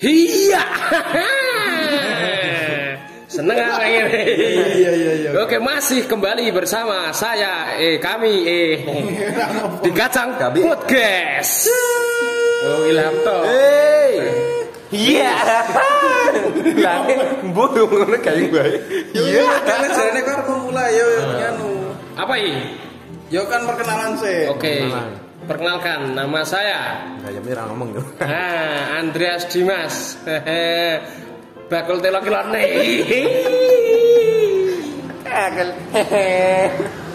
Iya. Seneng apa ini? Iya iya iya. Oke, masih kembali bersama saya eh kami eh di Kacang Kami. Podcast. Oh, Ilham toh. Hey. Iya. Lah, mbok ngono kae bae. Iya, kan jarene kok arep mulai yo yo nganu. Apa ini? Yo kan perkenalan sih. Oke. Perkenalkan, nama saya Kayak mira ngomong yo. Ah, Andreas Dimas. Bakul telo kilone. Kagel.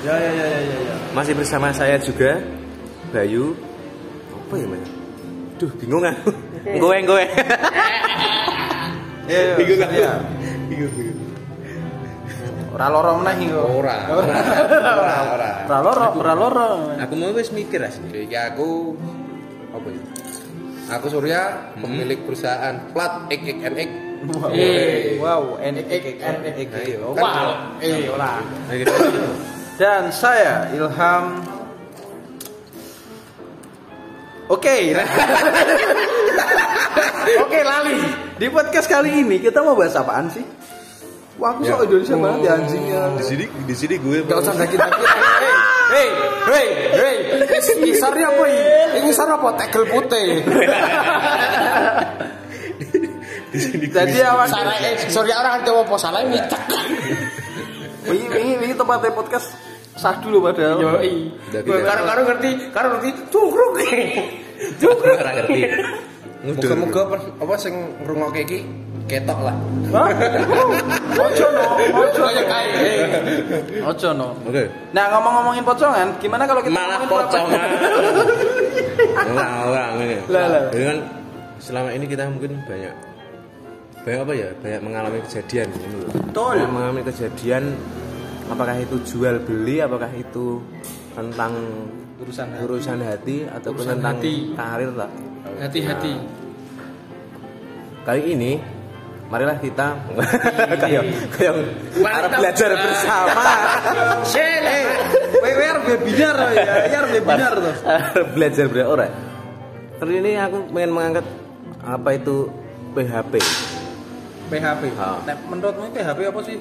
Ya ya ya ya ya. ya. Masih bersama saya juga Bayu. Apa ya, Mas? Duh, bingung goe. Ya, ya, Bingung ya. Ya. Bingung bingung. Ora loro meneh kok. Ora. Ora ora. Ora loro, ora loro. Aku mau wis mikir asli. Iki aku apa ya? Aku Surya, pemilik perusahaan Plat XXNX. Wow, NXXNX. Ayo. Wow. Eh, ora. Dan saya Ilham Oke, Oke lali. Di podcast kali ini kita mau bahas apaan sih? Wah, aku sok Indonesia banget ya anjingnya. Di sini di sini gue Gak usah daki daki. Hei, hei, hei. Ngisarnya apa ini? Ini ngisar apa? Tegel putih. di sini Jadi awan. Salah eh, sorry orang Jawa apa salah ini cek. Ini ini ini tempatnya podcast sah dulu padahal. Yoi. Udah gitu. Karo karo ngerti, karo ngerti cungkruk. Cungkruk. ora ngerti. Moga-moga per- apa sing ngrungokke iki ketok lah. Hah? Ojo no, ojo. Kayak kae. Ojo no. Oke. Nah ngomong-ngomongin pocongan, gimana kalau kita Malah pocongan. Enggak, enggak ngene. Lah, lah. Jadi kan selama ini kita mungkin banyak banyak apa ya? Banyak mengalami kejadian gitu loh. Betul. Banyak mengalami kejadian apakah itu jual beli, apakah itu tentang urusan hati. urusan hati ataupun Urusan tentang hati. karir lah. Hati-hati. Kali ini marilah kita kayak kayak Mari harap belajar bersama. Sele. Wewe arep webinar ya, arep webinar tuh. Harap belajar bersama ora. Kali ini aku pengen mengangkat apa itu PHP, PHP. Ah. Nah, menurutmu PHP apa sih?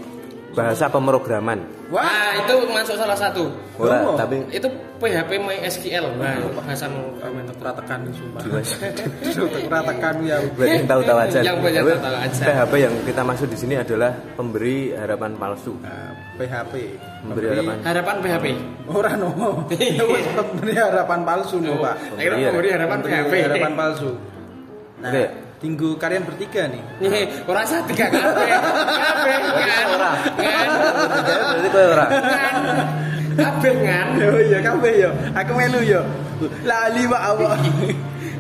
Bahasa pemrograman. Wah, itu masuk salah satu. Ora, Oh. tapi Itu PHP MySQL. Nah, bahasan Ora tekan sumpah. Tekan ya. yang tahu-tahu aja. Yang banyak tahu aja. PHP yang kita maksud di sini adalah pemberi harapan palsu. Nah, PHP. Memberi harapan. harapan PHP. Ora no. Itu wis pemberi harapan palsu no, Pak. Akhirnya Iya. memberi harapan Pemberi PHP. harapan palsu. Nah. Tinggu kalian bertiga nih. Nih, ora usah tiga kabeh. Kabeh kan. Kan. Berarti kowe ora. Kan. Kabeh kan. Oh iya kabeh yo. Aku melu yo. Lali Pak awak.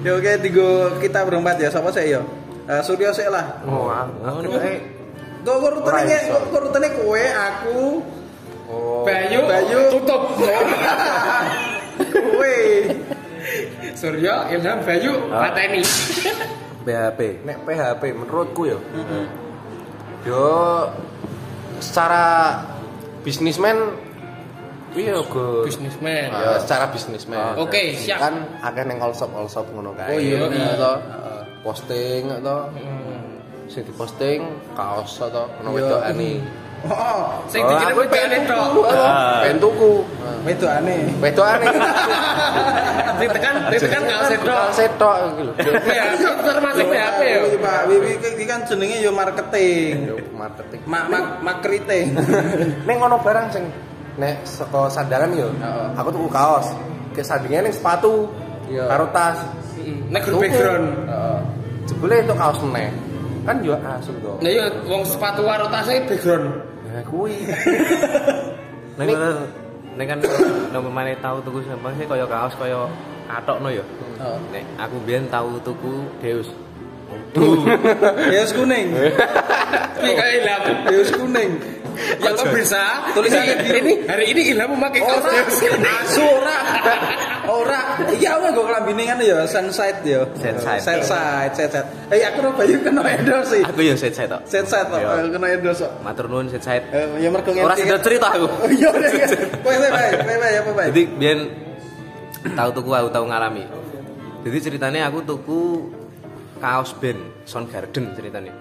Ya oke tinggu kita berempat ya. Sapa sih yo? Eh, Suryo sik lah. Oh. Gue urutane Ora iso. gue urutane kowe, aku, Oh. Bayu, Bayu. tutup. kowe. Suryo, Ilham, Bayu, Ah. Pateni. PHP. Nek PHP menurutku ya. Yo secara bisnismen iya go Businessman. Ya, secara bisnismen. Oke, siap. Kan akeh ning all shop all shop ngono kae. Oh, iya, iya. Atau posting atau sing diposting kaos atau ono wedokane. Oh, Sing Oh, dikirim Aku wedokane pengen tok. tuku, pengen tuku. itu aneh. Wedokane. Ditekan, ditekan kaos itu. Kaos setok iki lho. Ya, termasuk PHP ya. Iya, Pak, Wiwi iki kan jenenge yo marketing. Yo, marketing. Mak mak makriting. Ning ngono barang sing nek saka sandangan yo. Aku tuku kaos. Ke sandingan ning sepatu. Iya. Karo tas. Nek background. Heeh. Jebule itu kaos meneh. Kan yo asu to. Nah iya, wong sepatu karo tasnya background. Nah, kuwi. Nek ngono nek kan nomor mana tahu tuku sampai sih kaya kaos kaya katokno ya. Oh. Nek aku biyen tahu tuku Deus. Deus kuning. Kayak Ilham. Deus kuning. Yang kok bisa Tulisannya ini, hari ini Ilham memakai kaos Deus. Asu ora. Ora. Iya aku nggo klambine kan ya Sunside ya. Sunside. Sunside, Sunside. Eh aku ora bayu kena endorse sih. Aku yang set set tok. Sunside kok Iya. kena endorse. Matur nuwun set set. Eh, ya mergo Ora ngerti sida kan. cerita aku. Oh iya iya. Kowe kowe bae apa bae? Jadi biyen tahu tuku aku tahu ngalami. Jadi ceritanya aku tuku kaos band Soundgarden ceritanya.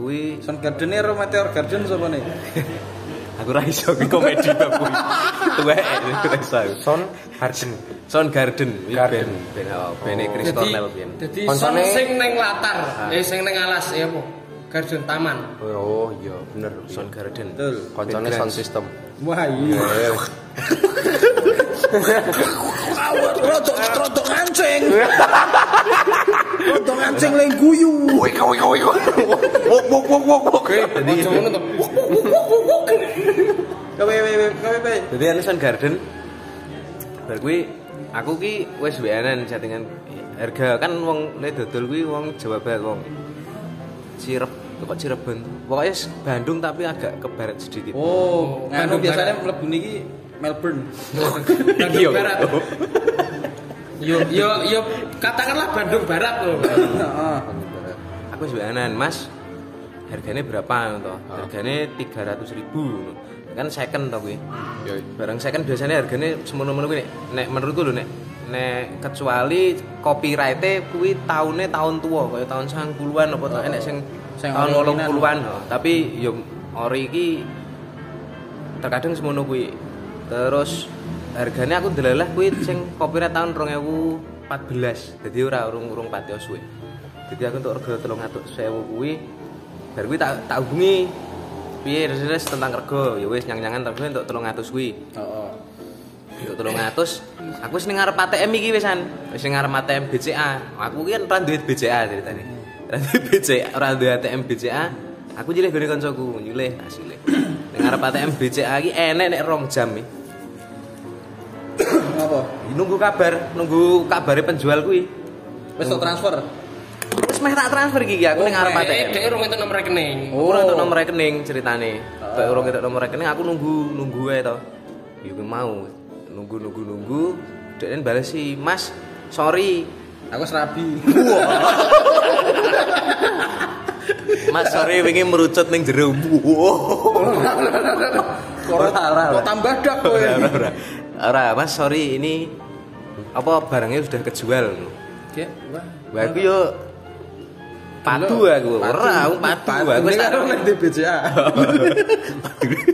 Kuwi Soundgarden ero Meteor Garden sapa nih? aku ra iso ki komedi bab kuwi. Tuwek ra iso. aku. Son. Soundgarden, kuwi Garden. band band oh, Jadi, Cornell band. jadi Konsone- son sing neng latar, eh sing neng alas ya apa? Garden taman. Oh iya bener. Soundgarden. Betul. Koncone sound system. Wah iya. Awat rodok rodok ngancing. Rodok ngancing leng guyu. Woi kau kau kau. Wok wok wok wok wok. Jadi ngono to. Kowe kowe kowe kowe. Jadi anu Soundgarden bar kuwi aku ki wis weanan settingan harga kan wong nek dodol kuwi wong Jawa Barat wong Cirep kok Cirebon. Pokoknya Bandung tapi agak ke barat sedikit. Oh, Bandung biasanya mlebu niki Melbourne. Bandung Barat. Yo yo yo katakanlah Bandung Barat loh. Heeh. Aku weanan, Mas. Harganya berapa to? Harganya 300.000 ribu Kan second to kuwi. Yo. Barang second biasanya harganya semono-mono kuwi nek nek menurutku lho nek nek kecuali copyright kuwi tahunnya tahun tua kayak tahun 90-an apa ta enek sing Sing tahun ori-orinan. 80-an oh. tapi yo ori iki terkadang semono kuwi. Terus harganya aku delalah kuwi sing copyright tahun 2014. Jadi ora urung-urung pati suwe. Jadi aku untuk rega 300.000 kuwi bar kuwi tak tak hubungi piye res tentang rego ya wis nyang-nyangan tapi untuk 300 kuwi. Heeh. Untuk 300 aku wis ning ngarep ATM iki wisan. Wis ning ngarep ATM BCA. Aku ki kan ora duwe BCA ceritane. Ora duwe BCA, ora duwe ATM BCA. Aku nyilih gone kancaku, nyilih asile. Ning ngarep ATM BCA iki enek nek rong jam iki. Nunggu kabar, nunggu kabare penjual kuwi. Wis transfer. Wis meh tak transfer iki aku ning ngarep Eh, ATM. dhek urung entuk nomor rekening. Oh. Ora entuk nomor rekening ceritane. Kayak urung entuk nomor rekening aku nunggu nunggu ae to. Ya mau nunggu nunggu nunggu. Dekne bales si Mas, sorry. Aku serabi. Mas sorry wingi merucut ning jero. Ora ora Kok tambah dak kowe. ora ora. Ora, Mas sorry ini apa barangnya sudah kejual. Oke, wah. Wah aku yo padu aku. Ora, aku padu. Aku Wis karo di BCA.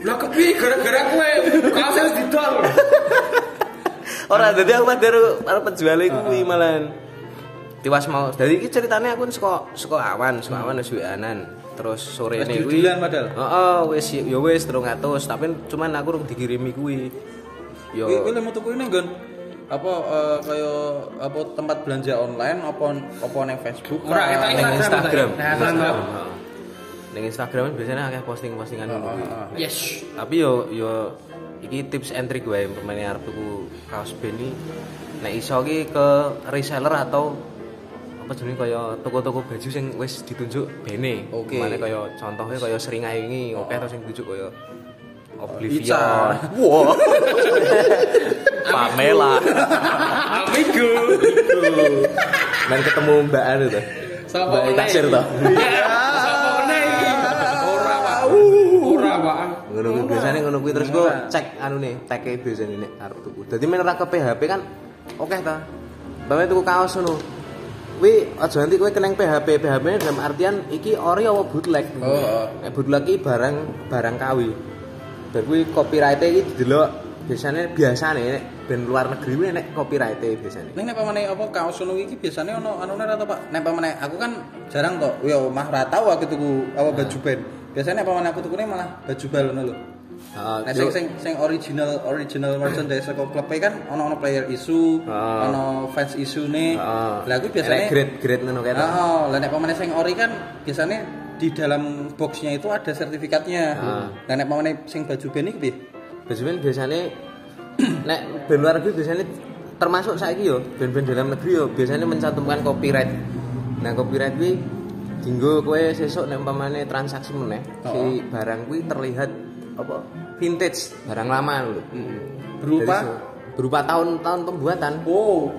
Lah kepiye gara-gara kowe kaos wis didol. Ora, dadi aku mah karo karo penjual iku kuwi malahan. Tiwas mau. Dadi iki ceritane aku saka saka awan, saka awan wis weanan. Terus sore ini kuwi. padahal? Heeh, wis ya wis 300, tapi cuman aku urung dikirimi kuwi. Yo. Kowe kowe mau tuku ini nggon apa eh, kaya apa tempat belanja online apa apa nang Facebook Ora ning Instagram. Instagram. Ning Instagram biasanya akeh posting-postingan ngono kuwi. Yes. Tapi yo yo iki tips and trick wae pemain arep tuku kaos band iki nek iso ki ke reseller atau apa jenenge kaya toko-toko baju sing wis ditunjuk bene. Oke. Mane kaya contohnya kaya seringai ini oke terus sing ditunjuk kaya Oblivion. Wah. Pamela. Amigo. Main ketemu Mbak anu tuh. Mbak kasir tuh. Ngono kuwi biasane ngono kuwi terus gua cek anu nih tag e biasane nek arep tuku. Dadi men ora ke PHP kan oke ta. Bame tuku kaos ngono. Kuwi aja nanti kowe keneng PHP. PHP -nya dalam artian iki ori apa bootleg. Oh, oh. Nek bootleg iki barang barang KW. Dan kuwi copyright iki didelok biasane biasane nek band luar negeri kuwi nek copyright biasane. Ning nek pamane apa kaos ngono iki biasane ono anune ra to, Pak? Nek pamane aku kan jarang to. Yo mah ra tau aku tuku apa baju band. Biasanya pamane aku tukune malah baju bal ngono lho. Heeh. Nek sing sing sing original original merchandise saka klub kan ono ono player issue, Heeh. ono fans issue ne. Heeh. Lah aku Nek biasanya grade-grade ngono kae. Oh, lah nek pamane sing ori kan biasanya di dalam boxnya itu ada sertifikatnya. Ah. Lah nek pamane sing baju band iki piye? Baju band biasanya nek band luar negeri biasanya termasuk saiki yo band-band dalam negeri yo biasanya mencantumkan copyright. Nah copyright kuwi dinggo kowe sesuk nek umpamane transaksi meneh si barang kuwi terlihat apa vintage, barang lama lho. Berupa Dari se- berupa tahun-tahun pembuatan. oh.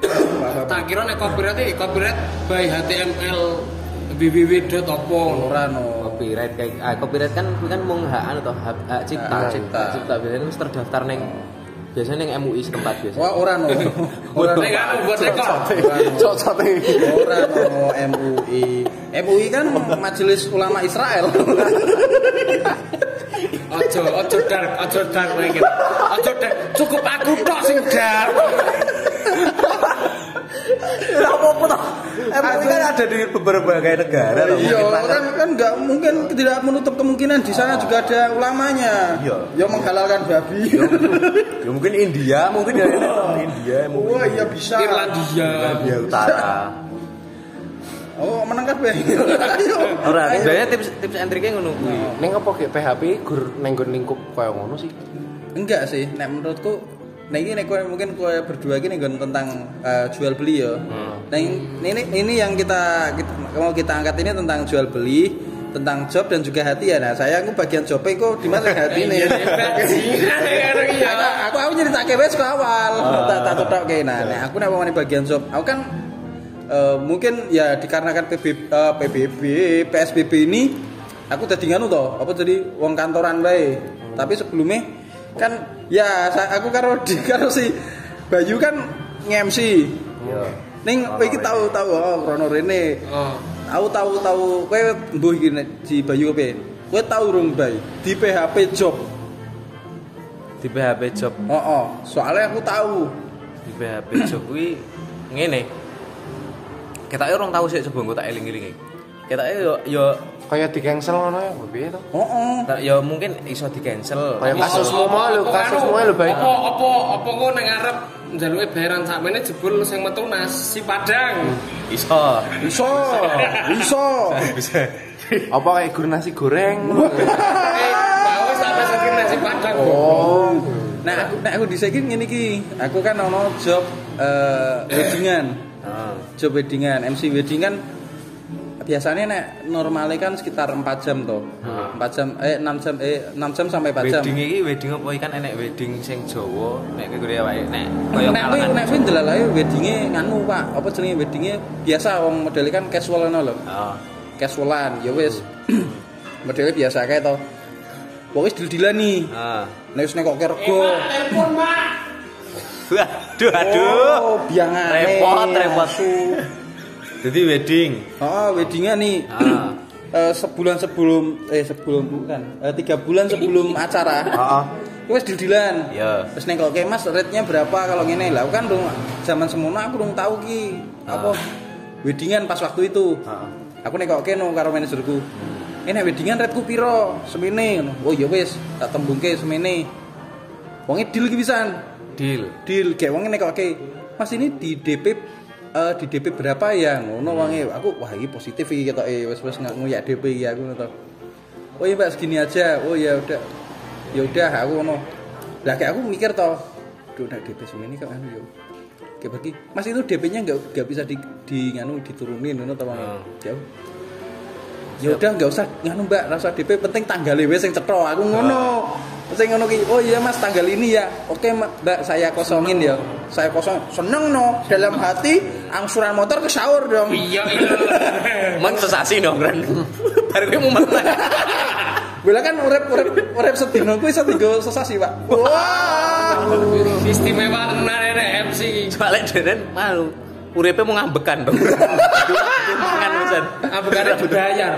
Tak kira nek copyright copyright by HTML www.opo. ora no. Copyright kayak ah, copyright kan kan mung hak anu toh hak, hak cipta, Hak cipta. Cipta biasanya wis terdaftar ning Biasanya yang MUI setempat biasa. Wah, ora no. Ora. Nek aku buat rekor. Cocok Ora no MUI. MUI kan Majelis Ulama Israel. Ojo, ojo dark, ojo dark iki. Ojo dark. Cukup aku tok sing dark. Enggak apa-apa toh. MUI kan ada di berbagai negara loh. Iya, kan kan enggak mungkin tidak menutup kemungkinan di sana juga ada ulamanya. Iya. Yang menghalalkan babi. Ya mungkin India, mungkin dari India, mungkin Wah, iya bisa. Irlandia. India Utara. Oh, menang kabeh. Ayo. Ora, sebenarnya tips tips and triknya ngono kuwi. Ning apa kayak PHP gur nenggon lingkup kaya ngono sih. Enggak sih, nek menurutku Nah ini nek mungkin kowe berdua gini nggon tentang eh, jual beli ya. Nah ini ini yang kita, kita mau kita angkat ini tentang jual beli, tentang job dan juga hati ya. Nah saya aku bagian jobnya kok di mana hati nih. Iya. aku aku nyeritake wes ke awal. Tak tak tutok kayak nah, aku nek mau bagian job, aku kan eh, mungkin ya dikarenakan PB, eh, PBB, PSBB ini aku tadi nganu toh, apa jadi uang kantoran bae. Tapi sebelumnya kan ya aku karo di karo si Bayu kan nge-MC. Iya. Ning kowe iki tahu tahu oh krono rene. Oh. Aku tahu tahu kowe mbuh iki di Bayu kowe. Kowe tahu rung Bay di PHP job. Di PHP job, Oh, oh. soalnya aku tahu. di PHP job kuwi ngene. Ketake orang tahu sih coba engko tak eling-elingi. Ketake yo yo Kayak di cancel ngono ya, piye to? Tak- yo mungkin iso di cancel. Kayak kasusmu mau lho, kasusmu lho baik. Apa apa apa kok ning arep njaluke bayaran sakmene jebul sing metu nasi Padang. Iso. Iso. Iso. Bisa. Apa kayak gur nasi goreng? Eh, mau sampe saking nasi Padang. Oh. Nah, aku nek aku dhisik iki ngene iki. Aku kan ono job eh weddingan. Heeh. Job weddingan, MC weddingan biasanya nek normalnya kan sekitar 4 jam toh. 4 jam eh 6 jam eh 6 jam sampai 4 jam. Wedding iki wedding apa iki kan enek wedding sing Jawa, nek kene awake nek kaya Nek kuwi nek kuwi ndelalae weddinge nganu Pak, apa jenenge weddinge biasa wong modele kan casual ngono lho. Heeh. Casualan ya wis. modele biasa kae to. Wong wis dil-dilan nih. Heeh. Nek wis nekok rego. Telepon, Mak. Waduh, aduh. Oh, biangane. Repot, repot. Jadi wedding. Oh, weddingan nih. Ah. Eh, sebulan sebelum eh sebelum bukan eh, tiga bulan sebelum acara Heeh. wes dil-dilan Iya. terus nengok oke mas rate-nya berapa kalau ngene lah kan dong zaman semono aku belum tahu ki apa weddingan pas waktu itu Heeh. aku nengok oke no karo manajerku ini weddingan rateku piro semene ngono. oh ya wes tak tembungke semene wonge deal ki pisan Deal. deal kayak wong nek oke mas ini di DP eh, di DP berapa ya? Ngono wonge aku wah ini positif iki ketoke. Wis wis nggak nguyak DP iki aku ngono to. oh iya mbak segini aja. Oh ya udah. Ya udah aku ngono. Lah kayak aku mikir toh duh DP semene kok anu yo. Kayak bagi mas itu DP-nya nggak nggak bisa di, di nganu diturunin ngono to wonge Hmm. Ya udah nggak usah nganu mbak rasa DP penting tanggal wis sing cetha aku ngono sing ngono ki oh iya mas tanggal ini ya oke Mbak, mbak saya kosongin ya saya kosong seneng no dalam hati angsuran motor ke sahur dong Iya, iya. Man sesasi dong kan. Baru gue mau makan. Bila kan urep urep urep sedino kuwi iso dienggo sesasi, Pak. Wah. Istimewa tenan MC. Soalnya Deren malu. Uripe mau ngambekan dong. Pisan. Ambekane dibayar.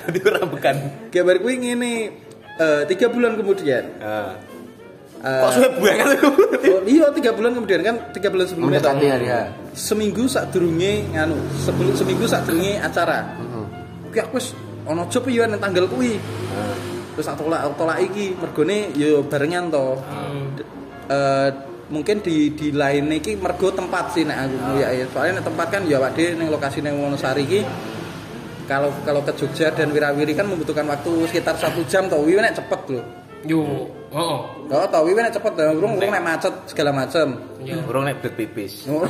Dadi ora ambekan. Kabar kuwi ngene eh, tiga bulan kemudian. Heeh. eh, Kok suwe banget lu? oh, iya tiga bulan kemudian kan tiga bulan sebelumnya Mendekati hari H. seminggu saat durunge nganu sebelum seminggu saat durunge acara kuwi aku wis ana job yo nang tanggal kuwi terus aku tolak aku tolak iki mergone yo barengan to D- eh, mungkin di di lain iki mergo tempat sih nek aku ya soalnya nek tempat kan ya awak dhewe ning lokasi ning Wonosari iki kalau kalau ke Jogja dan Wirawiri kan membutuhkan waktu sekitar satu jam toh wiwi nek cepet lho Yo, heeh. Oh, tau wiwi nek cepet lho, urung urung nek macet segala macem. Iya. Urung nek blet pipis. Oh.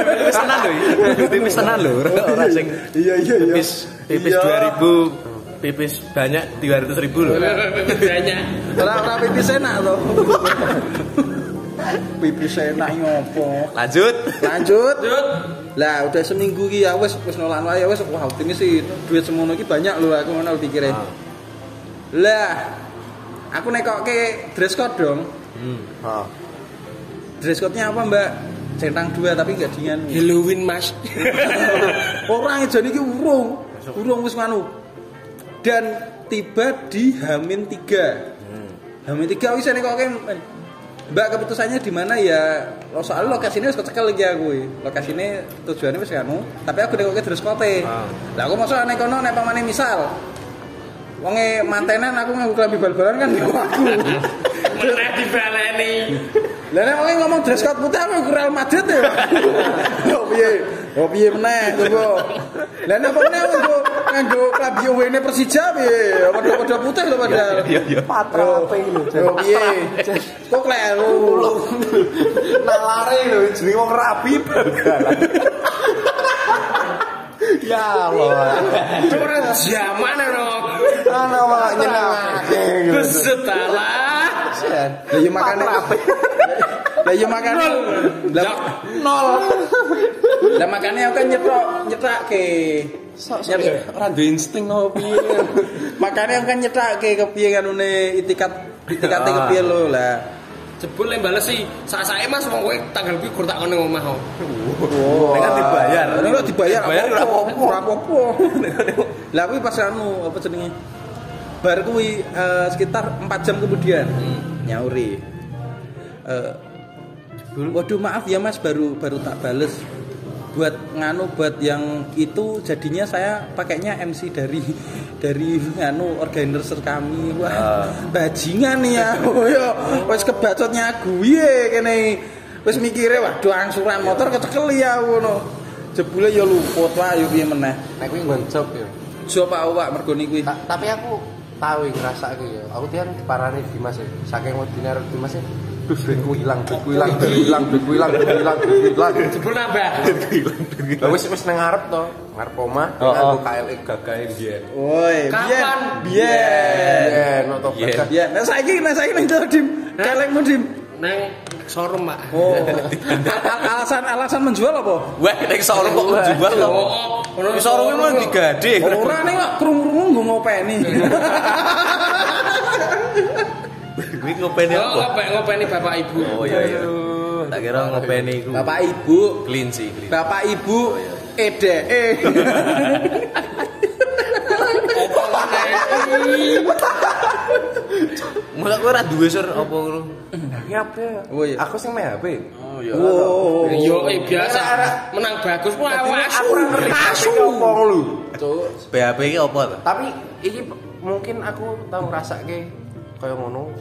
Pipis tenan lho. Pipis tenan lho. Ora sing Iya iya iya. pipis pipis Iya. 2000 pipis banyak 200 ribu loh. Banyak. Ora ora pipis enak to. pipis enak ngopo. Lanjut. Lanjut. Lah udah seminggu ki ya wis wis nolak nolak ya wis wah optimis sih duit semono ki banyak lho aku ngono pikirnya. Ah. Lah Aku nekoke dress code dong. Ah. Dress code-nya apa, Mbak? Centang dua tapi enggak dian. Halloween mas Orang jadi ki urung. Urung wis nganu. Dan tiba di Hamin 3. Hamin 3 wis nekoke Mbak keputusannya di mana ya? Lo soal lokasinya wis kecekel lagi aku. Lokasinya tujuannya wis anu, tapi aku nekoke dress code. Lah aku masuk nek kono nek pamane misal Wonge mantenan aku nganggo klambi bal-balan kan yo aku. Meneh dibaleni Lah nek wonge ngomong dress code putih aku nganggo Real Madrid ya. Yo piye? Yo piye meneh coba. Lah nek meneh nganggo nganggo klambi UWN Persija piye? Padha-padha putih lho padahal. Iya. Patra apa iki lho? Yo piye? Kok kleru. Nalare lho jenenge wong rabi bal-balan. Ya Allah. Orang zaman no? Ana malah nyenengake gitu. Besetala Lah yo makane Lah yo makane lah Nol. Lah makane aku kan nyetok nyetake. Nyet- Ora duwe insting opo piye. Makane aku kan nyetake kepiye kanune itikat itikate kepiye lho lah. Jebul yang bales sih Saat-saat mas mau gue tanggal gue tak kono ngomah oh. Wow. Dengan dibayar. Ora dibayar Dibayar ora apa-apa. Ora apa-apa. Lah kuwi pas anu apa jenenge? Bar kuwi eh, sekitar 4 jam kemudian nyauri. Eh Waduh maaf ya Mas baru baru tak bales. Buat nganu buat yang itu jadinya saya pakainya MC dari dari nganu organizer kami. Wah, bajingan nih ya. Oh ya, wis kebacotnya gue kene. Wis mikire waduh angsuran motor kecekel ya ngono. Jebule ya luput wae yo piye meneh. Nek kuwi nggon job ya. Jo Pak Awak mergo Tapi aku tahu ngerasa ya. Aku tian diparani Dimas ya. Saking wedine Dimas ya. Duitku hilang, duitku hilang, duitku hilang, duitku hilang, duitku hilang, duitku hilang. Jebul nambah Lah wis wis nang ngarep to, ngarep omah, Oh, nganggo KLE gagahe biyen. Woi, Kapan? biyen. Biyen noto gagah. Biyen. Nah saiki nah saiki nang dim. Kelekmu dim. Neng showroom mak Oh. alasan alasan menjual apa? Wah, nek showroom kok menjual lho. Oh, oh, showroom mah digade. Ora ning kok krungu-krungu nggo ngopeni. Kuwi ngopeni Oh, apa? ngopeni ngopeni bapak ibu Oh iya iya. Tak kira ngopeni iku. Bapak Ibu, kelinci. Bapak Ibu EDE. Mula kowe ora duwe sur apa ngono? Ngape? Oh, iya. Aku sing main HP. Oh iya. Oh. Yo eh, biasa menang bagus wah asu Aku ora ngerti asu HP opo lho. Cuk. BHP iki apa? Tapi iki mungkin aku tau ngrasake kaya ngono.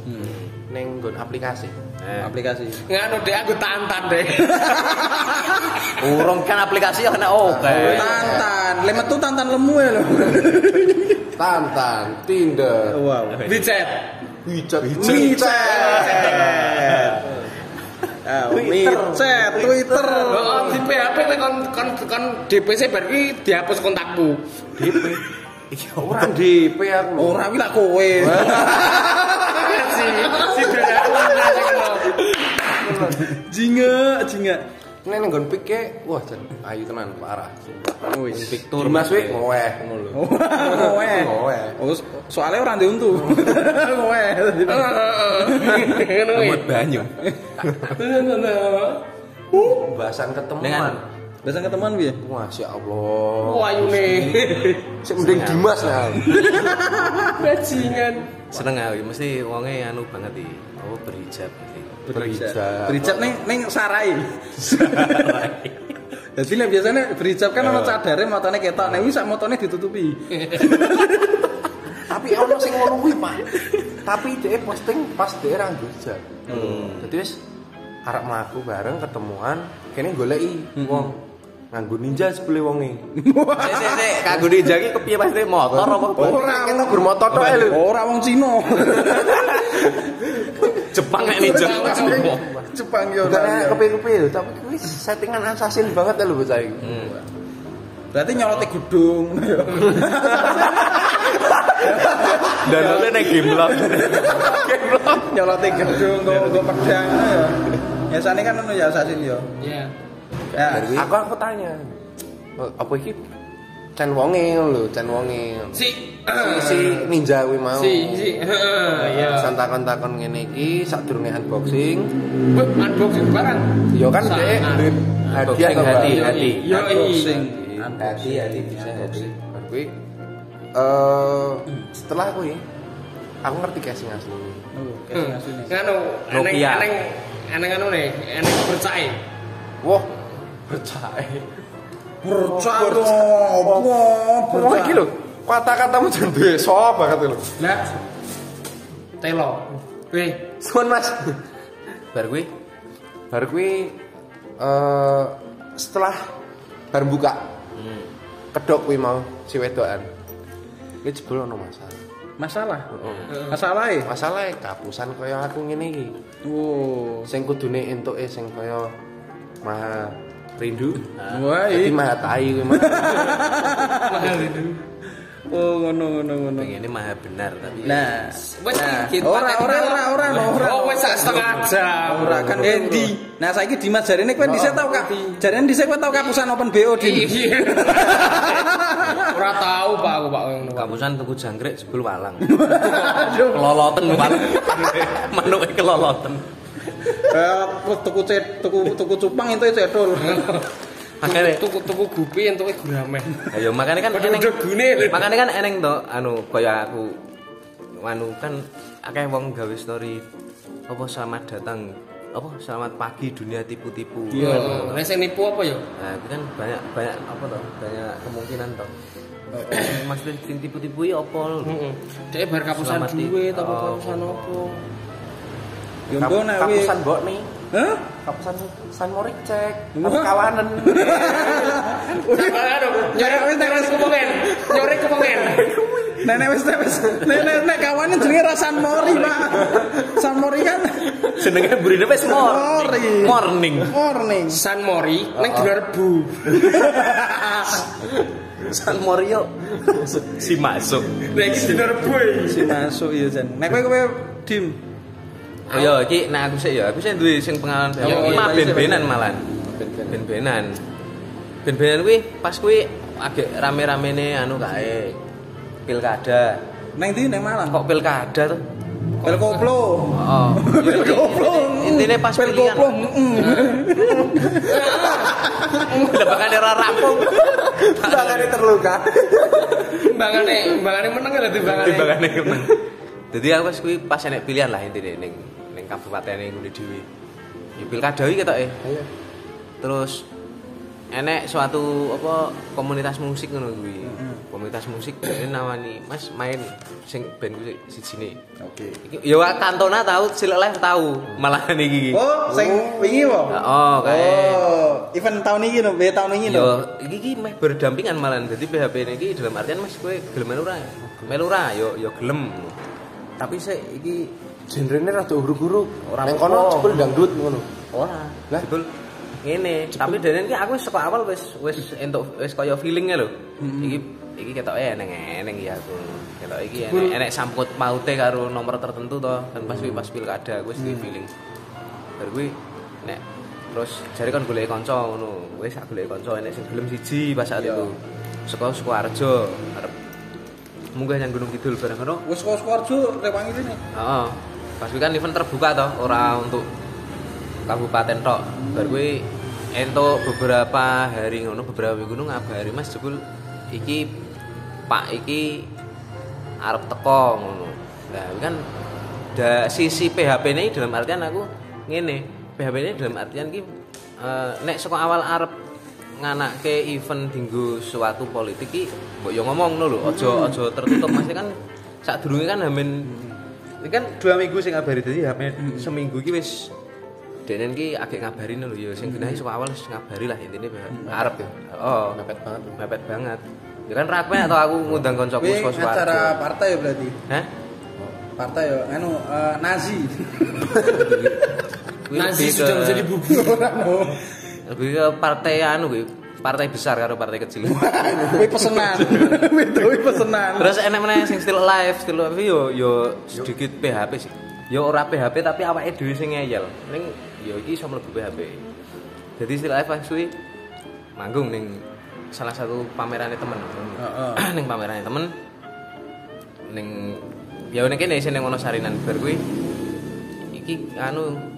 Ning nggon aplikasi. Aplikasi. nganu deh aku tantan deh Urung kan aplikasi ya kena oke. Tantan, lemet tuh tantan lemu ya lho. Tantan, Tinder, Wow. Bicet WeChat, Micet. Ah, Micet, Twitter. Oh, di PHP nek kon kon kon DPC bar iki dihapus kontakmu. Ora DP aku. lho. Ora kuwi lak kowe. Si si Jinga, jinga. Nek ning nggon pik wah jan ayu tenan parah. Wis. Tur Mas wek ngoweh ngono lho. Kowe. Ngoweh. Oh, soalnya orang di untu. Kowe. Ngono kuwi. Lemot banyu. Bahasan ketemuan. Biasa ketemuan piye? Masya Allah. Wah, ayune. Sik mending Dimas lah. Bajingan. seneng aku mesti wonge anu banget iki. Oh berhijab iki. Berhijab. Berhijab ning ning sarai. Jadi nek biasanya berhijab kan ono cadare motone ketok, nek wis sak motone ditutupi. Tapi ono sing ngono kuwi, Pak. Tapi dia posting pas dia ra berhijab. Dadi wis arep mlaku bareng ketemuan, kene goleki wong nganggo ninja sebele wonge. Sik sik sik, kanggo ninja iki kepiye pasti motor apa? Ora Kita bermotor tok lho. Ora wong Cina. Jepang nek ninja. Jepang yo. Bukan kepiye-kepiye lho, tapi kuwi settingan assassin banget lho bocah iki. Berarti nyolote gedung. Dan lu nek game lock. nyolote gedung go go pedang ya. Biasane kan ono ya assassin yo. Iya. Ya. Aku aku tanya. "Oh, Apa iki Cen wonge lho, cen wonge. Si Si, si ninja kuwi mau. si si heeh, iya. San takon-takon ngene iki sadurunge unboxing. Wih, unboxing barang. Yo kan ah. duit hadiah hati, hati. Yo Unboxing. Hati hati bisa hati. Kuwi eh setelah kuwi aku ngerti casing asli. Oh, casing asline. Nganu, eneng eneng eneng anu nih, eneng bercai. Wah, percaya. Percaya apa? Wah, Percaya. iki lho. Kata-katamu jan duwe sop banget lho. Lah. Telo. Wih, Suwun Mas. Bar kuwi Bar kuwi eh setelah bar buka kedok kuwi mau si wedokan. Iki jebul ono masalah. Masalah. Masalah e. Masalah kapusan kaya aku ngene iki. Oh. Sing kudune entuke sing kaya maha rindu. Wah, Jadi iya. maha tai kuwi itu. Oh, ngono ngono ngono. pengennya maha benar tapi Nah, nah, kita ora ora ora ora ora. Oh, wes sak setengah jam. Ora kan Endi. Nah, saiki Dimas jarene kowe dhisik tau kak. Jarene dhisik kowe tau kapusan open BO di. Iya. Ora tahu Pak aku Pak ngono. Pak. kapusan tuku jangkrik jebul walang keloloten walang manuknya keloloten tuku cet tuku tuku cupang itu cedol. makanya tuku tuku gupi entuke gurame. ayo makanya kan eneng Udah gune. makanya kan eneng to anu kaya aku anu kan akeh wong gawe story apa selamat datang apa selamat pagi dunia tipu-tipu Iya, nek sing nipu apa ya? nah itu kan banyak banyak apa toh banyak kemungkinan toh maksudnya sing tipu-tipu ya apa lho Heeh. Dek bar kapusan duit apa Oh. kapusan apa? Yo mbok nek wi. Kapusan mbok nih. Hah? Kapusan San Morik cek. Aku kawanan. Sabar aduh, nyore wis nek wis kupengen. Nyore kupengen. Nenek wis wis nek nek kawane jenenge Rasan Mori, Pak. San Mori kan senengnya burine wis Mori. morning morning. San Mori ning dina Rebu. San Morio si masuk Nek dina Rebu. iki. Si masuk ya Jan. Nek kowe kowe dim. Oh iya, iki nah aku sih ya, aku sih duwe sing pengalaman iki iya, iya, ben-benan malan. Ben-benan. Ben-benan kuwi pas kuwi agak rame-ramene anu kae. Pilkada. Neng ndi neng Malang. Kok pilkada tuh? Pel koplo. Oh. Pel koplo. Intine pas pel koplo. bakal ora rampung. Tangannya terluka. Timbangane, timbangane meneng lho timbangane. Timbangane kemen. Jadi aku pas kuwi pas enek pilihan lah intine ning ning kabupaten ngene dhewe. Ya pilkada iki ketoke. Ayo. terus enek suatu apa komunitas musik ngono kuwi komunitas musik ini nawani mas main sing band kuwi sijine Oke. iki ya wak kantona tahu silek live tahu malah niki Oh, sing wingi po? oh kae Oh, event tahun ini no, be tahun ini no. yo iki iki meh berdampingan malah dadi PHP niki dalam artian mas kowe gelem ora melu ora yo yo gelem tapi sik iki Genrene rada uruk-uruk. Ora Neng kono jebul dangdut ngono. ora. Lah? jebul ngene. Tapi dene iki aku saka awal wis wis entuk wis kaya feelingnya lho. Iki iki ketoke eneng eneng ya aku. Ketok iki enek enek samput paute karo nomor tertentu to. Kan pas kuwi pas pilkada aku wis feeling. Baru kuwi nek terus jare kon golek kanca ngono. Wis aku golek kanca enek sing gelem siji pas saat itu. Saka Sukoharjo arep munggah nang Gunung Kidul bareng ngono Wis kok Sukoharjo rewangi ini. Heeh. Pas kuwi kan event terbuka toh, ora untuk kabupaten tok. Bar kuwi entuk beberapa hari ngono, beberapa minggu ngono ngabari Mas jebul iki Pak iki arep teko ngono. Nah, kan da sisi PHP ini dalam artian aku ngene, PHP ini dalam artian ki eh, nek saka awal arep nganake event dinggo suatu politik ki mbok yo ngomong lho aja aja tertutup. Mas kan sadurunge kan hamin ini kan dua minggu sing ngabari dadi hamin seminggu ki wis denen ki agak ngabarin lho ya sing genahi saka awal ngabari lah intine arep ya oh Mepet banget. mepet banget. Ya kan rapi atau aku ngundang koncoku Suwarjo. acara partai ya berarti. hah? Partai ya anu eh, Nazi. Ke- sudah menjadi bubur. Lebih ke partai anu kuwi partai besar karo partai kecil. Kuwi pesenan. Kuwi pesenan. terus enak meneh sing still live still live yo yo sedikit PHP sih. Yo ora PHP tapi awake dhewe sing ngeyel. Ning yo iki iso mlebu PHP jadi still live pas kuwi manggung ning salah satu pamerannya temen. Heeh. ning pamerannya temen. Ning ya ning kene sing ning Wonosarinan bar kuwi iki anu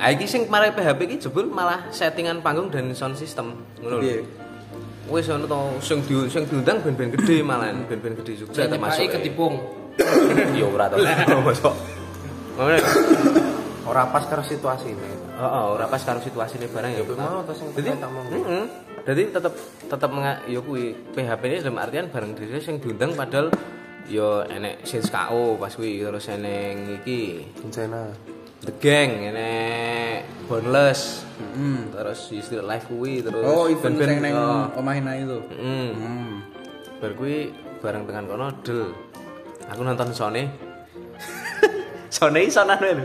ah iki sing mare PHP iki jebul malah settingan panggung dan sound system ngono lho. Wis ono to sing di sing diundang band-band gede malahan band-band gede Jogja Jadi termasuk. Pak ketipung. Ya ora to. Mosok. Ngono. Ora pas karo situasi ini. Heeh, ora pas karo situasine barang ya. Kuwi mau to sing mau. heeh. Jadi tetep tetep menga ya kuwi PHP ini dalam artian bareng diri sing diundang padahal ya enek Sins KO pas kuwi terus eneng iki Bencana. The Gang enek Boneless Hmm. terus Still Live kuwi terus Oh, event band-band, sing neng oh. omahin ae itu. Mm. Hmm. Bar kuwi bareng dengan kono del. Aku nonton. Sone iso nane lho.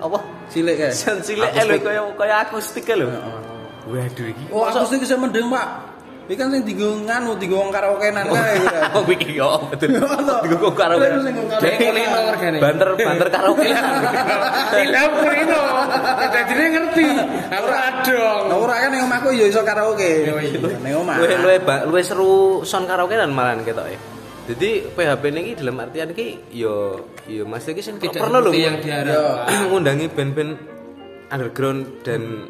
Apa? Cilik. Son cilik lho kaya kaya akustik lho. Waduh iki. Oh, aku sih bisa mendeng, Pak. Iki kan sing dienggo nganu, dienggo wong karaokean kae gitu. Oh iki yo betul. Iya, Digo karaoke. Terus sing nggo Kayak karaoke. kulino regane. Banter banter karaoke. Ilham kulino. Dadine ngerti. Aku ora dong. Nah, ora kan ning omahku ya iso karaoke. Ning omah. Luwe luwe luwe seru son karaoke dan malahan ketoke. Jadi PHP ini dalam artian iki yo yo Mas iki sing Tidak perlu lho yang diharapkan. ngundangi band-band underground dan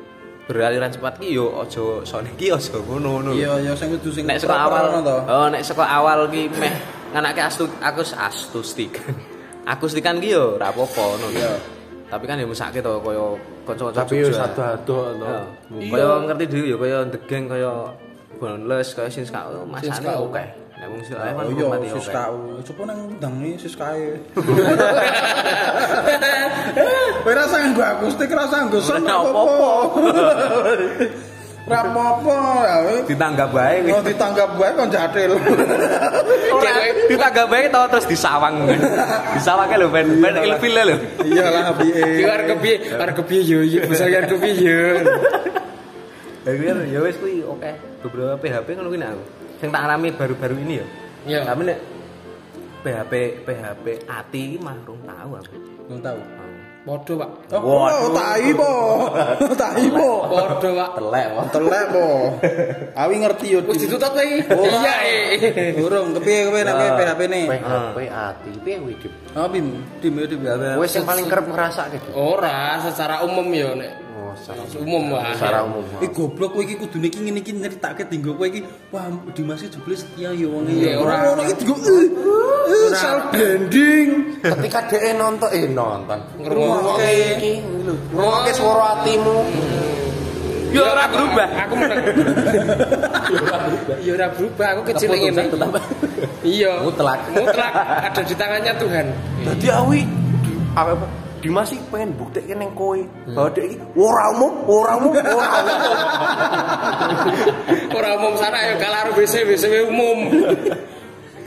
beraliran cepat ki yo aja son iki aja ngono ngono. Iya, ya sing kudu sing nek saka awal oh nek saka awal ki meh nganake astu akus astustik akustikan ki yo ora apa-apa ngono Iya. tapi kan ya mesake to kaya kanca-kanca Tapi yo Jogja. sado-ado to. Ya. Kaya ngerti dhewe kaya The Gang kaya Boneless kaya Sins KO masane oke nek wong lain Oh kan oke kau. Coba nang undangi sis kae. Kowe rasa nggo akustik, rasa nggo son Ora apa-apa. Ora apa-apa. ya, ditanggap bae Mau ditanggap wae kon jatil. Ora, ditanggap bae tau terus disawang disawangke lho ben ben ilfil lho Iyalah piye. Ki arep kepiye? Arep kepiye yo iki bisa kepiye yo. Akhirnya ya wis kuwi oke beberapa PHP ngono kuwi nek aku sing tak alami baru-baru ini ya Iya. tapi nek PHP PHP ati iki mah rung tahu aku Belum tahu. Podo, Pak. Oh, oh, tai po. Tai po. Podo, Pak. telek wae Telek po. Awi ngerti yo. Wis ditutup kowe iki. Ora. Iya, eh. Urung kepiye kowe nek kowe PHP ne? PHP ati piye kuwi Dip? Oh, bim, dim yo dim. Wes sing paling kerep ngrasake. Ora secara umum yo nek Oh, secara umum wae. secara umum. Ih goblok kowe iki kudune iki ngene iki nyeritake dinggo kowe iki wah Dimas iki jebule setia ya wong iki. Iya, ora. Ora iki dinggo eh, eh, self branding. Ketika dhek nonton eh nonton. Ngrungokke. iki lho. Ngrungokke swara atimu. yo ora berubah Aku meneng. Ya ora berubah, aku kecil ngene. Iya. Mutlak. Mutlak ada di tangannya Tuhan. Dadi awi apa Dimas sih pengen buktikan yang kowe bahwa dia ini ora umum, ora umum, ora umum. Ora umum sana ya kalau BC BC umum.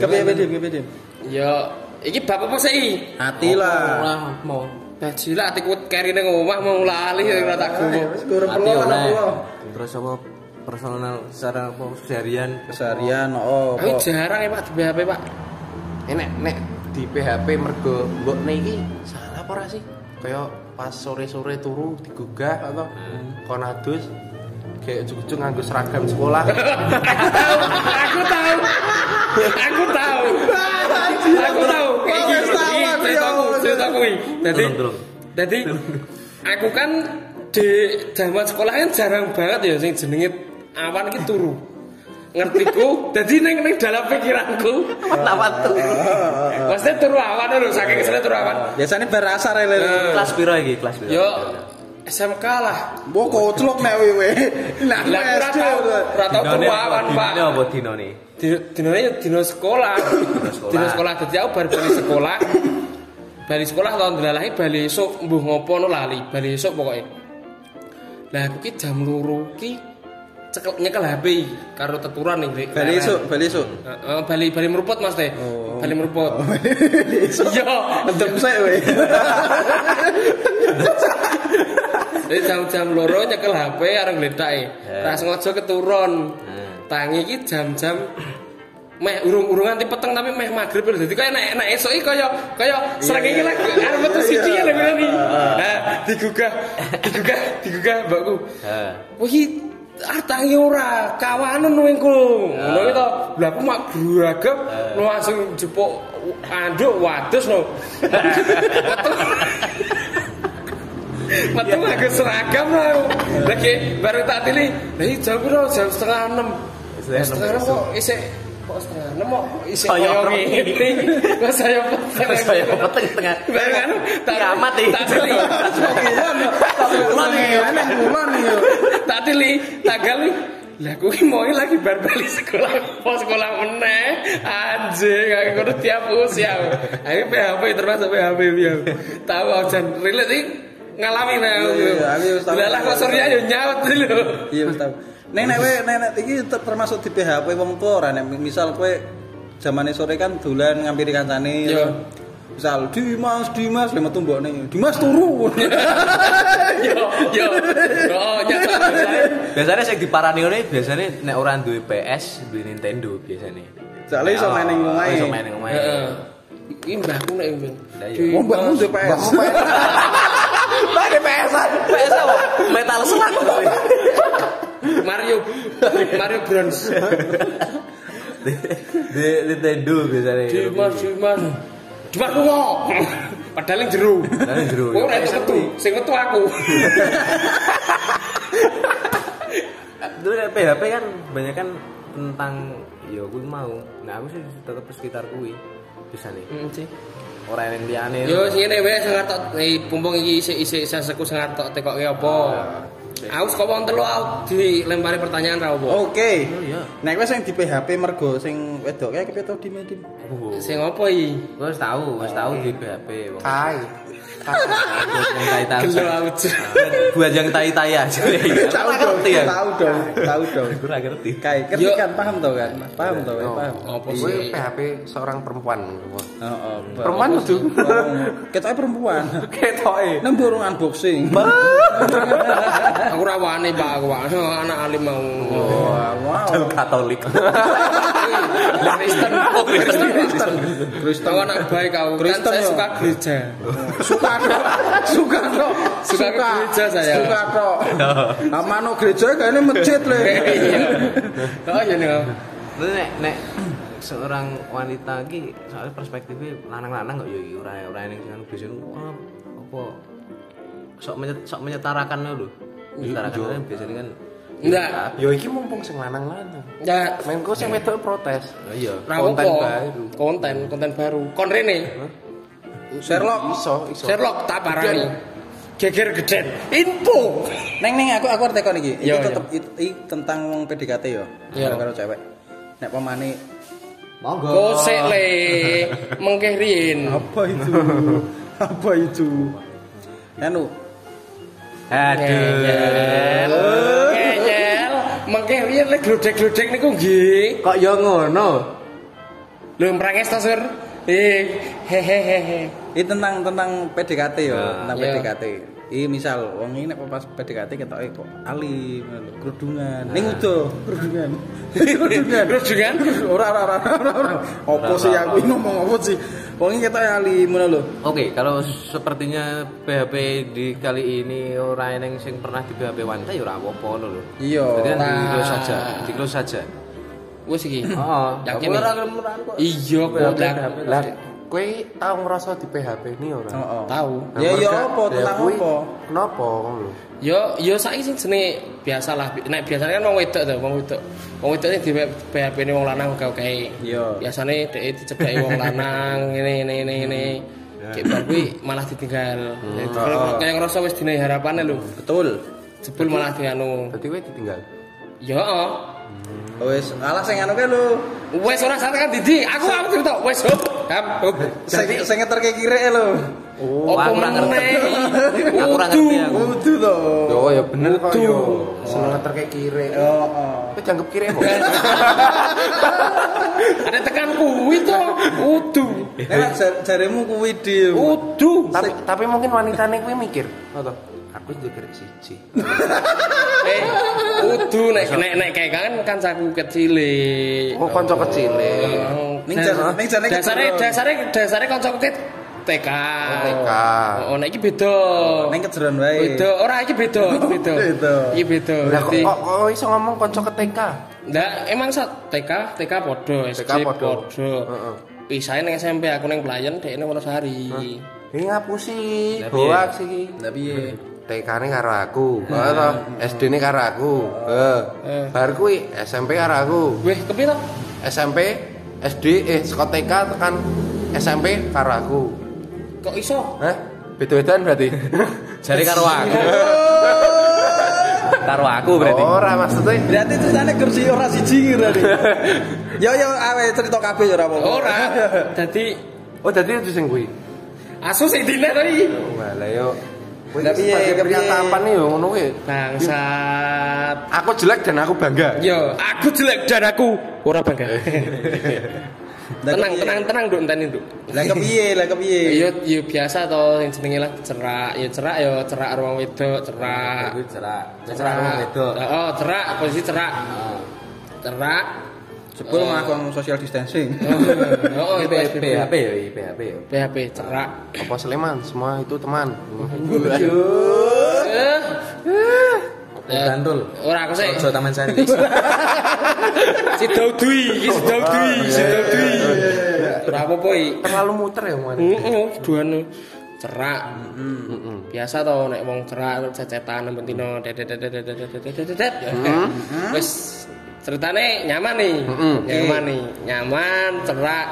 Kepiye dim kepiye dim? Ya iki bab apa sih? Ati lah. Ora mau. Baji lah atiku keri ning omah mau lali ora tak gore Ati lah terus apa personal secara apa seharian Keseharian oh. Aku jarang ya Pak di BHP Pak. Ini nek di PHP mergo mbok iki salah apa ora sih? Kayak pas sore-sore turu digugah atau konadus kayak ujug-ujug nganggo seragam sekolah. aku tahu. Aku tahu. aku tahu. Tahu aku ya. ceritaku, ceritaku iki. Dadi Tulung, tulung. Dadi aku kan di zaman sekolah kan jarang banget ya sing jenenge awan iki turu. Ngertiku, dadi ning ning dalam pikiranku apa tuh Maksudnya turu awan lho, saking kesene turu awan. Biasanya berasa rele. kelas piro iki kelas piro Yo SMK lah. Mbok koclok nek wewe. Lah Lah ora tau, ora tau turu awan, Pak. Dino apa dino nih Dino ya dino sekolah. sekolah. Dino sekolah dadi aku bar bali sekolah. Bali sekolah tahun delalahi bali esuk mbuh ngopo no lali, bali esuk pokoke. Lah aku ki jam loro ki cekel nyekel HP karo teturan nih. Dik. Bali esuk, bali esuk. Heeh, bali bali meruput Mas teh. Oh. Bali meruput. Iya, Adem sik we. Jadi jam-jam loro nyekel HP areng gledake. Ra sengaja keturun. Tangi iki jam-jam meh urung-urung nganti peteng tapi meh magrib lho. Dadi kaya nek nek esuk iki kaya kaya sreng iki lagi arep metu siji ya lho iki. Nah, digugah, digugah, digugah mbakku. Heeh. Wah tangi ora kawanan wingku ngono to lha aku mak beragam langsung jepuk anduk wadus no Metu aku seragam lah. Lagi baru tak tili. Lah iki jam piro? Jam setengah enam. Setengah enam kok isih enam kok isih Saya ngene. Kok saya peteng. Saya peteng tengah. Bareng anu tak Kiamat, ih. Tak nih, nih. yo. Tak tili. Tanggal nih. Lah aku ki mau lagi bar sekolah, pos sekolah meneh. Anjing, aku kudu tiap usia. Ayo PHP termasuk PHP ya. Tahu ajan relate iki ngalami nah. Iya, aku tahu. Lah kok surya yo nyaut lho. Iya wis tau. Nek nek we nek nek iki ter- termasuk di PHP wong tua ora nek misal kowe zamane sore kan dolan ngampiri kancane. Iya. Misal Dimas, Dimas, lha metu mbokne. Dimas turu. Yo yo. Oh, nyata. Biasanya sing diparani ngene biasanya nek ora duwe PS, duwe Nintendo biasanya. Soale iso main ning omahe. Iso main ning omahe. Heeh. Iki mbahku nek iya. Wong mbakmu duwe PS. PS. PS apa? Metal Slug. Mario Mario Bronze. Di Nintendo biasanya. Dimas Dimas. Dimas lunga. Padahal yang jeru. Padahal. Kok ora itu metu, sing metu aku. Dulu nek PHP kan banyak kan tentang ya kuwi mau. Nah aku sih tetep sekitar kuwi. Bisa nih. Hmm, sih. Ora yang liyane. Yo sing ngene wae sing ngartok eh pumpung iki isik-isik seseku sing ngartok tekoke apa. Aku saka wong telu aku dilempari pertanyaan ra apa. Oke. Oh iya. Nek kowe sing di PHP mergo sing wedoke kepiye to Dim Dim? Oh. Sing apa iki? Wis tahu, wis tahu di PHP. wong. Buat yang yang tai-tai aja. Tahu Aku dong, ya. tahu dong, tahu dong. Aku ora ngerti. Kai, ngerti kan paham to kan? Paham to, Oh. paham. Apa Gue sih? PHP seorang perempuan. Heeh. Perempuan kudu. Ketoke perempuan. Ketoke. Nang burung unboxing. Aku ra wani Pak, aku wani anak alim mau. Wah, wow. Katolik. Kristen. Oh, Kristen. Kristen. Kristen. Kau anak baik kau. Kan Kristen saya yo. suka gereja. Suka dong. Suka dong. Suka ke gereja saya. Suka. Nah, manuk gereja kayaknya masjid le. Iya. Oh iya nih. Nek nek seorang wanita iki soalnya perspektifnya lanang-lanang kok iki ora ora ning sing biasanya oh, apa sok menyet, sok menyetarakan lho. Menyetarakan kan biasanya kan Enggak. Yo iki mumpung sing lanang-lanang. Ya, Main kok sing wedok protes. Oh iya. Konten Konten baru. Konten, konten baru. Kon rene. Sherlock. Iso, iso. Sherlock tak parani. Geger geden. Info. Neng neng aku aku arti kon iki. Iki Iya, tetep i- i tentang wong PDKT yo. Iya. Karo cewek. Nek pemane Monggo. Kosek le. Mengkeh riyen. apa itu? apa itu? Anu. Aduh. Ngeyel. Mengkeh riyen le glodek-glodek niku nggih. Kok ya ngono? Lho mranges Sur? Eh, hehehe. ini tentang tentang PDKT yo, Nah, tentang iya. PDKT. Iki misal wong ini pas PDKT ketoke kok alim, kerudungan. Ning udo, kerudungan. kerudungan. Kerudungan? Ora ora ora ora. ora. Apa sih aku ini ngomong apa sih? Wong iki ketoke alim ngono lho. Oke, kalau sepertinya PHP di kali ini orang yang sing pernah di PHP wanita ya ora apa-apa ngono lho. Iya. Jadi di Nah. close saja, di close saja. Wis iki. Heeh. Yakin Aku nih? ora gelem-gelem kok. Iya, kok lah. Kowe tau ngerasa di PHP ini ora? Heeh. Tahu. Ya ya mereka- apa ya tentang apa? Kenapa ngono? Yo yo saiki sing jenenge biasalah. Nek biasanya kan wong wedok to, wong wedok. Wong wedok di PHP ne wong lanang oke-oke. Iya. Biasane dhek dicedhaki wong lanang ngene ngene ngene ngene. Kayak bar kuwi malah ditinggal. Jadi kalau kayak ngerasa wis dine harapane lho. Betul. Jebul malah dianu. Dadi kowe ditinggal. Yo heeh. Wis alah sing anu kae lho. Wes ora salah kan Didi. Aku aku cerita wes hop. Hap hop. Sing sing ngeterke kireke lho. Oh, aku ora ngerti. Aku ora Kudu. ngerti aku. Kudu to. Yo ya bener kok yo. Seneng ngeterke kire. Oh, oh. Kowe jangkep kire kok. Ada tekan kuwi to. Udu. Nek jar- jaremu kuwi dim. Udu. Tapi tapi mungkin wanitane kuwi mikir, ngono. Aku juga siji. Eh, udu nek nek nek kayak kan kancaku kecil. Oh, kanca kecil. Oh, Ning ning jarene dasare kecil. dasare dasare kancaku TK. TK. Oh, nek iki beda. Neng kejeron wae. Beda, ora iki beda, iki beda. Beda. Iki beda. Lah kok Berarti kok iso ngomong kanca ke TK? ndak emang sak TK, TK podo, SD podo. Heeh. Pisahe ning SMP aku ning Pelayan, dekne Wonosari. Ini ngapusi, hoax iki. Lah piye? TK-ne karo aku, heeh to. SD-ne karo aku. Heeh. Eh. Bar kuwi SMP karo aku. Weh, kepiye to? SMP, SD, eh saka TK tekan SMP karo aku. Kok iso? Hah? Beda-bedaan berarti? Jare karo aku. karo aku berarti. Ora maksudnya Berarti ceritane kursi ora siji berarti. Yo yo awe cerita kabeh ora apa-apa. Ora. Dadi Oh, dadi itu sing kuwi. asu sing dine. Wah, lah yo. Lah, piye, piye? pernyataan yo ngono kuwi. Bangsat. Aku jelek dan aku bangga. Yo, aku jelek dan aku ora bangga. Lah, tenang, tenang, tenang, Nduk, enteni, Nduk. Lah kepiye? Lah kepiye? Yo, yo biasa to yang jenenge lah cerak. Yo cerak yo cerak ruang wedok, cerak. Cerak. Cerak wong wedok. Oh, cerak, posisi cerak. Cerak. Sebelum aku social distancing. Oh, oh, itu PHP PHP. Yo, PHP yo. PHP cerak. Apa Sleman? Semua itu teman. Eh. Eh, Gandul. Ora aku sih. Ojo Taman Sari. Si Daudui, iki si Daudui, si Daudui. Ora apa-apa iki. Terlalu muter ya, Wan. Heeh, duane cerak. Biasa to nek wong cerak cecetan nang bentino dedet Wis ceritane nyaman nih. Nyaman nih, nyaman, cerak.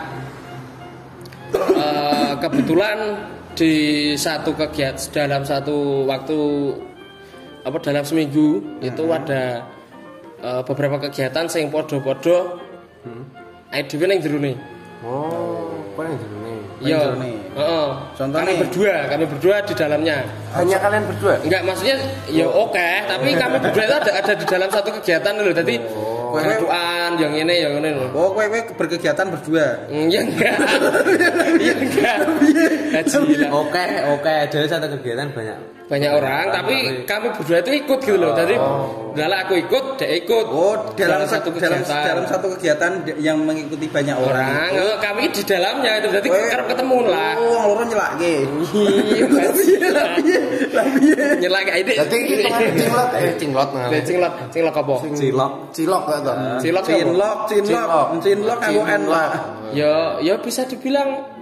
Eh, kebetulan di satu kegiatan dalam satu waktu apa dalam seminggu itu ada eh, beberapa kegiatan sing podo-podo Ayo dhewe ning jero nih. Oh, apa yang jernih? Iya. jernih. Heeh. Contohnya? Kami berdua, kami berdua di dalamnya. Hanya kalian berdua? Enggak maksudnya ya oke, tapi kami berdua itu ada, ada di dalam satu kegiatan loh. Jadi berduaan yang ini yang ini. Oh, kowe kowe berkegiatan berdua. Hmm, Ya enggak. Ya enggak. Haji lah. Oke, oke, jadi satu kegiatan banyak. Banyak orang, tapi kami berdua itu ikut gitu loh. Jadi dalam aku ikut, dia ikut. Oh, dalam satu satu dalam, kegiatan. dalam satu kegiatan yang mengikuti banyak orang. orang, kami di dalamnya itu. Jadi Kowe- kerap ketemu lah. Oh, wong loro nyelake. Iya, nyelak kayak ini. Jadi cinglot, eh cinglot nggak? Lah, Cinglok, cinglok apa? Cilok. Cilok gak tau? Cilok apa? Cinlok, cinlok, cinlok aku N lah. Ya, ya bisa dibilang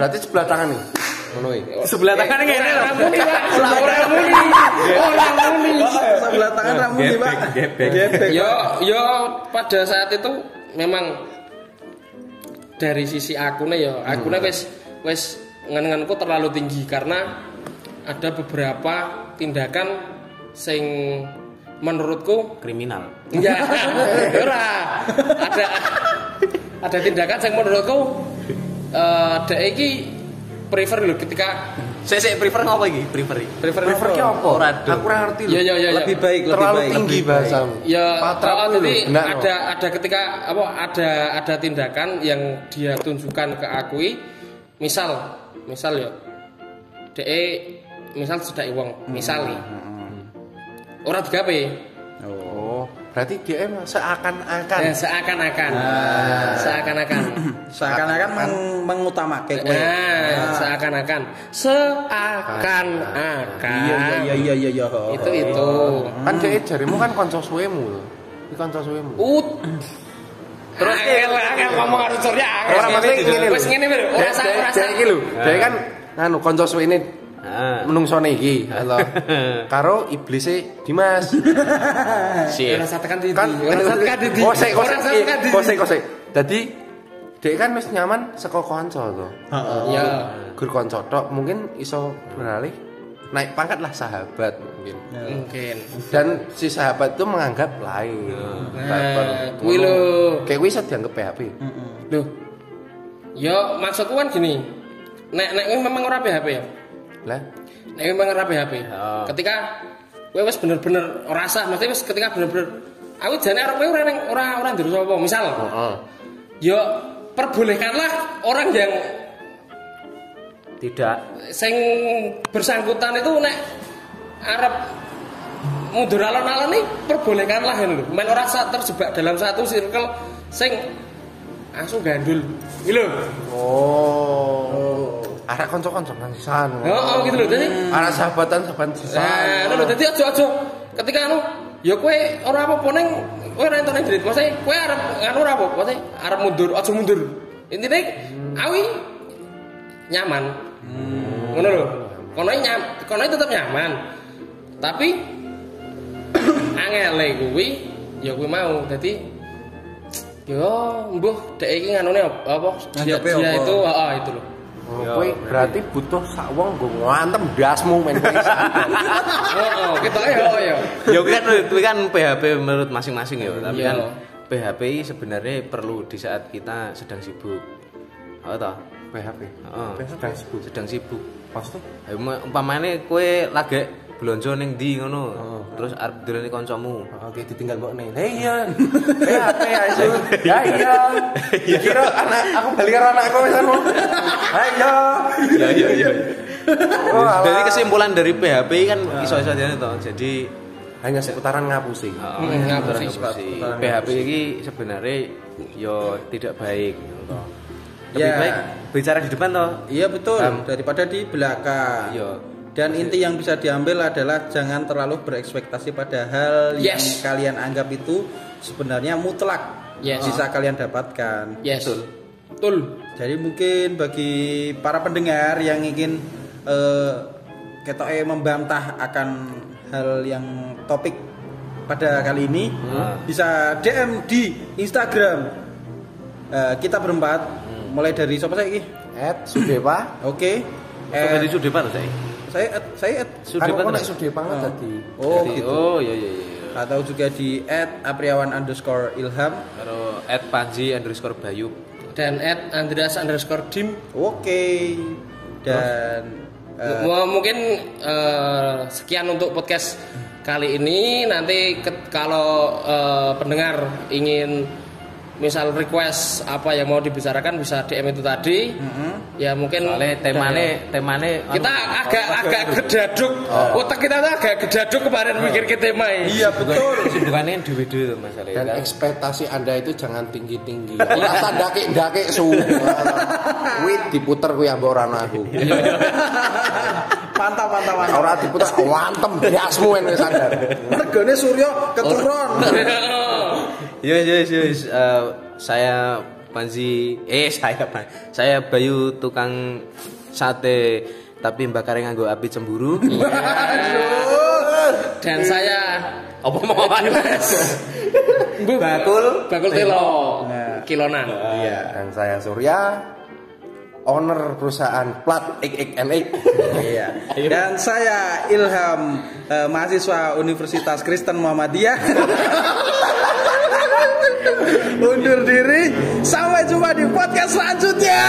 Berarti sebelah tangan nih. Iki. Sebelah tangan ngene lho. Orang muni, Pak. Orang muni. Orang muni. Sebelah tangan ramu nih, Pak. Gebek, Gebek. Yo, yo pada saat itu memang dari sisi akune ya, akune wis wis ngen-ngenku terlalu tinggi karena ada beberapa tindakan sing menurutku Kriminal. Enggak, ora. Ada ada tindakan yang menurutku eh dek iki prefer lho ketika Saya saya prefer ngapa iki? Prefer prefer Prefer ki apa? Aku ora ngerti lho. Ya ya ya. ya. Lebih baik, lebih Terlalu baik. tinggi bahasamu. Ya, oh, aku jadi ada ada ketika apa ada ada tindakan yang dia tunjukkan ke akui, misal misal ya, de misal sudah wong, misal nih, orang digawe, berarti dia emang seakan-akan. ya, seakan-akan, seakan-akan, Seakan-akan meng- mengutamakan kowe. nah, seakan-akan, seakan-akan, Iya iya iya iya iya. itu itu, Kan dia jarimu kan konco suwemu lho. Iki konco suwemu. ut, terus angel ngomong harus surya, Ora maksudnya ngene lho. wes ngene lho, ora sak ora sak, iki lho. Dia kan nganu konco suwene Ah. menungsone iki atau karo iblise Dimas. Sip. ora sak tekan di, kan ora sak tekan di, kosek kosek kosek kosek dadi dek kan wis nyaman saka kanca to ya. gur kanca tok mungkin iso beralih naik pangkat lah sahabat mungkin mungkin dan si sahabat itu menganggap lain Nah, kuwi lho. kayak kuwi iso dianggap PHP Loh. Yo maksudku kan gini. Nek nek memang ora PHP ya. Lah Nek kowe memang ora PHP. Oh. Ketika kowe wis bener-bener ora sah, mesti wis ketika bener-bener aku jane ora kowe ora ning ora ora ndurus apa. Misal, heeh yo perbolehkanlah orang yang Tidak. sing bersangkutan itu nek arep mundur alon-alon nih perbolehkanlah ini lho. Men ora terjebak dalam satu circle sing langsung gandul. Iki lho. oh arek kanca-kanca nang sisan. Oh, oh gitu loh. Jadi Arek sahabatan sahabat Eh, sisan. ngono lho dadi aja-aja ketika anu ya kowe ora apa-apa ning kowe ora entuk jerit. Maksudnya kowe arep anu ora apa, maksudnya arep mundur, aja mundur. Intine awi nyaman. Ngono lho. Kono nyam, kono tetep nyaman. Tapi angele kuwi ya kuwi mau. Dadi yo mbuh dek iki nganune apa? Dia, dia itu, heeh itu lho. Kowe berarti butuh sak wong nggo ngantem dasmu men kowe. Heeh, ketoke yo ya. ya kan kuwi kan PHP menurut masing-masing ya tapi Iya. kan PHP sebenarnya perlu di saat kita sedang sibuk oh toh PHP. Heeh. Sedang sibuk. sedang sibuk? Ya, uma- umpamane kowe lagi blonjo ning ndi ngono terus arep dolane kancamu Oke ditinggal mbok nih. Hei iya. PHP ya isu. Ya iya. Kira anak aku balik karo anakku wis anu. Ayo. ya iya iya Oh, jadi alah. kesimpulan dari PHP kan iso-iso jane toh jadi hanya seputaran ngapusi. Hmm, Heeh, ngapusi. ngapusi. PHP ini sebenarnya yo tidak baik gitu toh. lebih Ya. baik bicara di depan toh Iya betul, daripada di belakang. Iya. Dan inti yang bisa diambil adalah jangan terlalu berekspektasi pada hal yang Yes. kalian anggap itu sebenarnya mutlak Yes. bisa kalian dapatkan. Yes. Betul. Jadi mungkin bagi para pendengar yang ingin eh ketoke membantah akan hal yang topik pada kali ini bisa DM di Instagram Eh, kita berempat mulai dari siapa saya ini? Ed Sudepa. Oke. Kok Eh, tadi sudah pak saya saya at- saya at- sudah Kan Sudepa kan tadi. oh Jadi, gitu. oh iya iya iya Atau juga di @apriawan underscore ilham. karo at panji underscore bayu Dan at Andreas underscore dim. Oke. Dan eh, Mu- mungkin eh, sekian untuk podcast kali ini. Nanti ke- kalau eh, pendengar ingin misal request apa yang mau dibicarakan bisa DM itu tadi. Ya mungkin soalnya temane temane kita agak agak gedaduk. Otak kita tuh agak gedaduk kemarin mikir ke tema ini. iya betul. bukannya dewe tuh masalahnya Dan kan ekspektasi Anda itu jangan tinggi-tinggi. Rasa dakik-dakik su. Wit diputer kuwi ambek ora ana aku. mantap mantap mantap. Ora diputer wantem en wis sadar. Mergane Suryo keturun. Yes, yes, yes. Eh, saya Panji, eh saya saya Bayu tukang sate tapi bakar nganggo api cemburu. Dan saya Apa mau Bu, Bakul bakul telo Nah. kilonan. Iya. Dan saya Surya owner perusahaan plat XXNX. Iya. Dan saya Ilham eh, mahasiswa Universitas Kristen Muhammadiyah. Undur diri. Sampai jumpa di podcast selanjutnya.